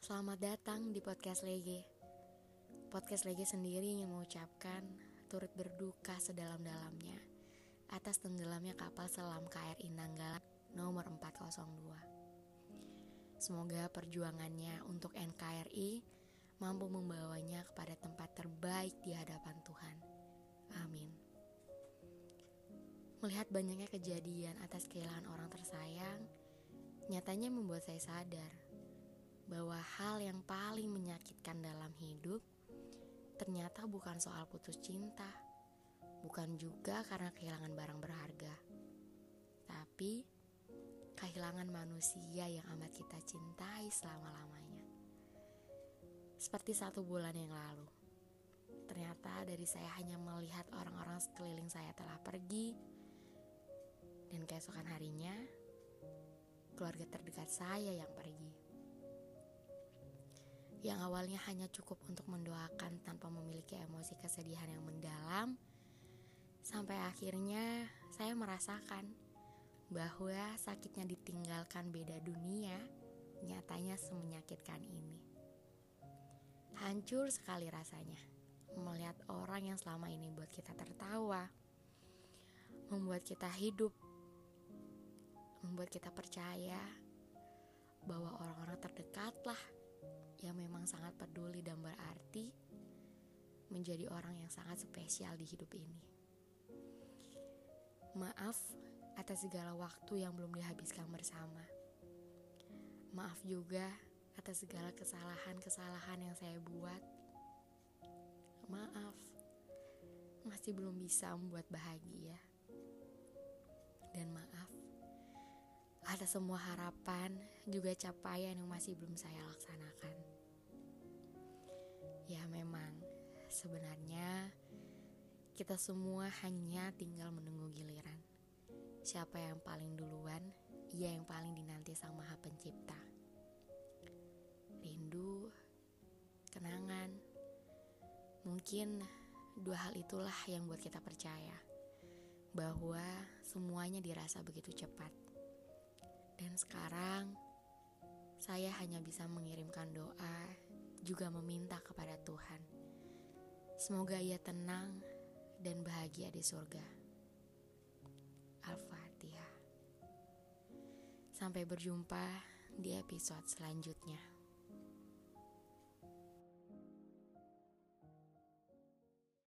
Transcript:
Selamat datang di podcast Lege. Podcast Lege sendiri yang mengucapkan turut berduka sedalam-dalamnya atas tenggelamnya kapal selam KRI Nanggala nomor 402. Semoga perjuangannya untuk NKRI mampu membawanya kepada tempat terbaik di hadapan Tuhan. Amin. Melihat banyaknya kejadian atas kehilangan orang tersayang, nyatanya membuat saya sadar bahwa hal yang paling menyakitkan dalam hidup ternyata bukan soal putus cinta, bukan juga karena kehilangan barang berharga, tapi kehilangan manusia yang amat kita cintai selama-lamanya. Seperti satu bulan yang lalu, ternyata dari saya hanya melihat orang-orang sekeliling saya telah pergi, dan keesokan harinya keluarga terdekat saya yang pergi yang awalnya hanya cukup untuk mendoakan tanpa memiliki emosi kesedihan yang mendalam, sampai akhirnya saya merasakan bahwa sakitnya ditinggalkan beda dunia nyatanya semenyakitkan ini. Hancur sekali rasanya melihat orang yang selama ini buat kita tertawa, membuat kita hidup, membuat kita percaya bahwa orang-orang terdekatlah menjadi orang yang sangat spesial di hidup ini. Maaf atas segala waktu yang belum dihabiskan bersama. Maaf juga atas segala kesalahan-kesalahan yang saya buat. Maaf, masih belum bisa membuat bahagia. Dan maaf ada semua harapan juga capaian yang masih belum saya laksanakan. Ya memang sebenarnya kita semua hanya tinggal menunggu giliran. Siapa yang paling duluan, ia yang paling dinanti Sang Maha Pencipta. Rindu, kenangan, mungkin dua hal itulah yang buat kita percaya bahwa semuanya dirasa begitu cepat dan sekarang saya hanya bisa mengirimkan doa, juga meminta kepada Tuhan. Semoga ia tenang dan bahagia di surga. Al-Fatihah. Sampai berjumpa di episode selanjutnya.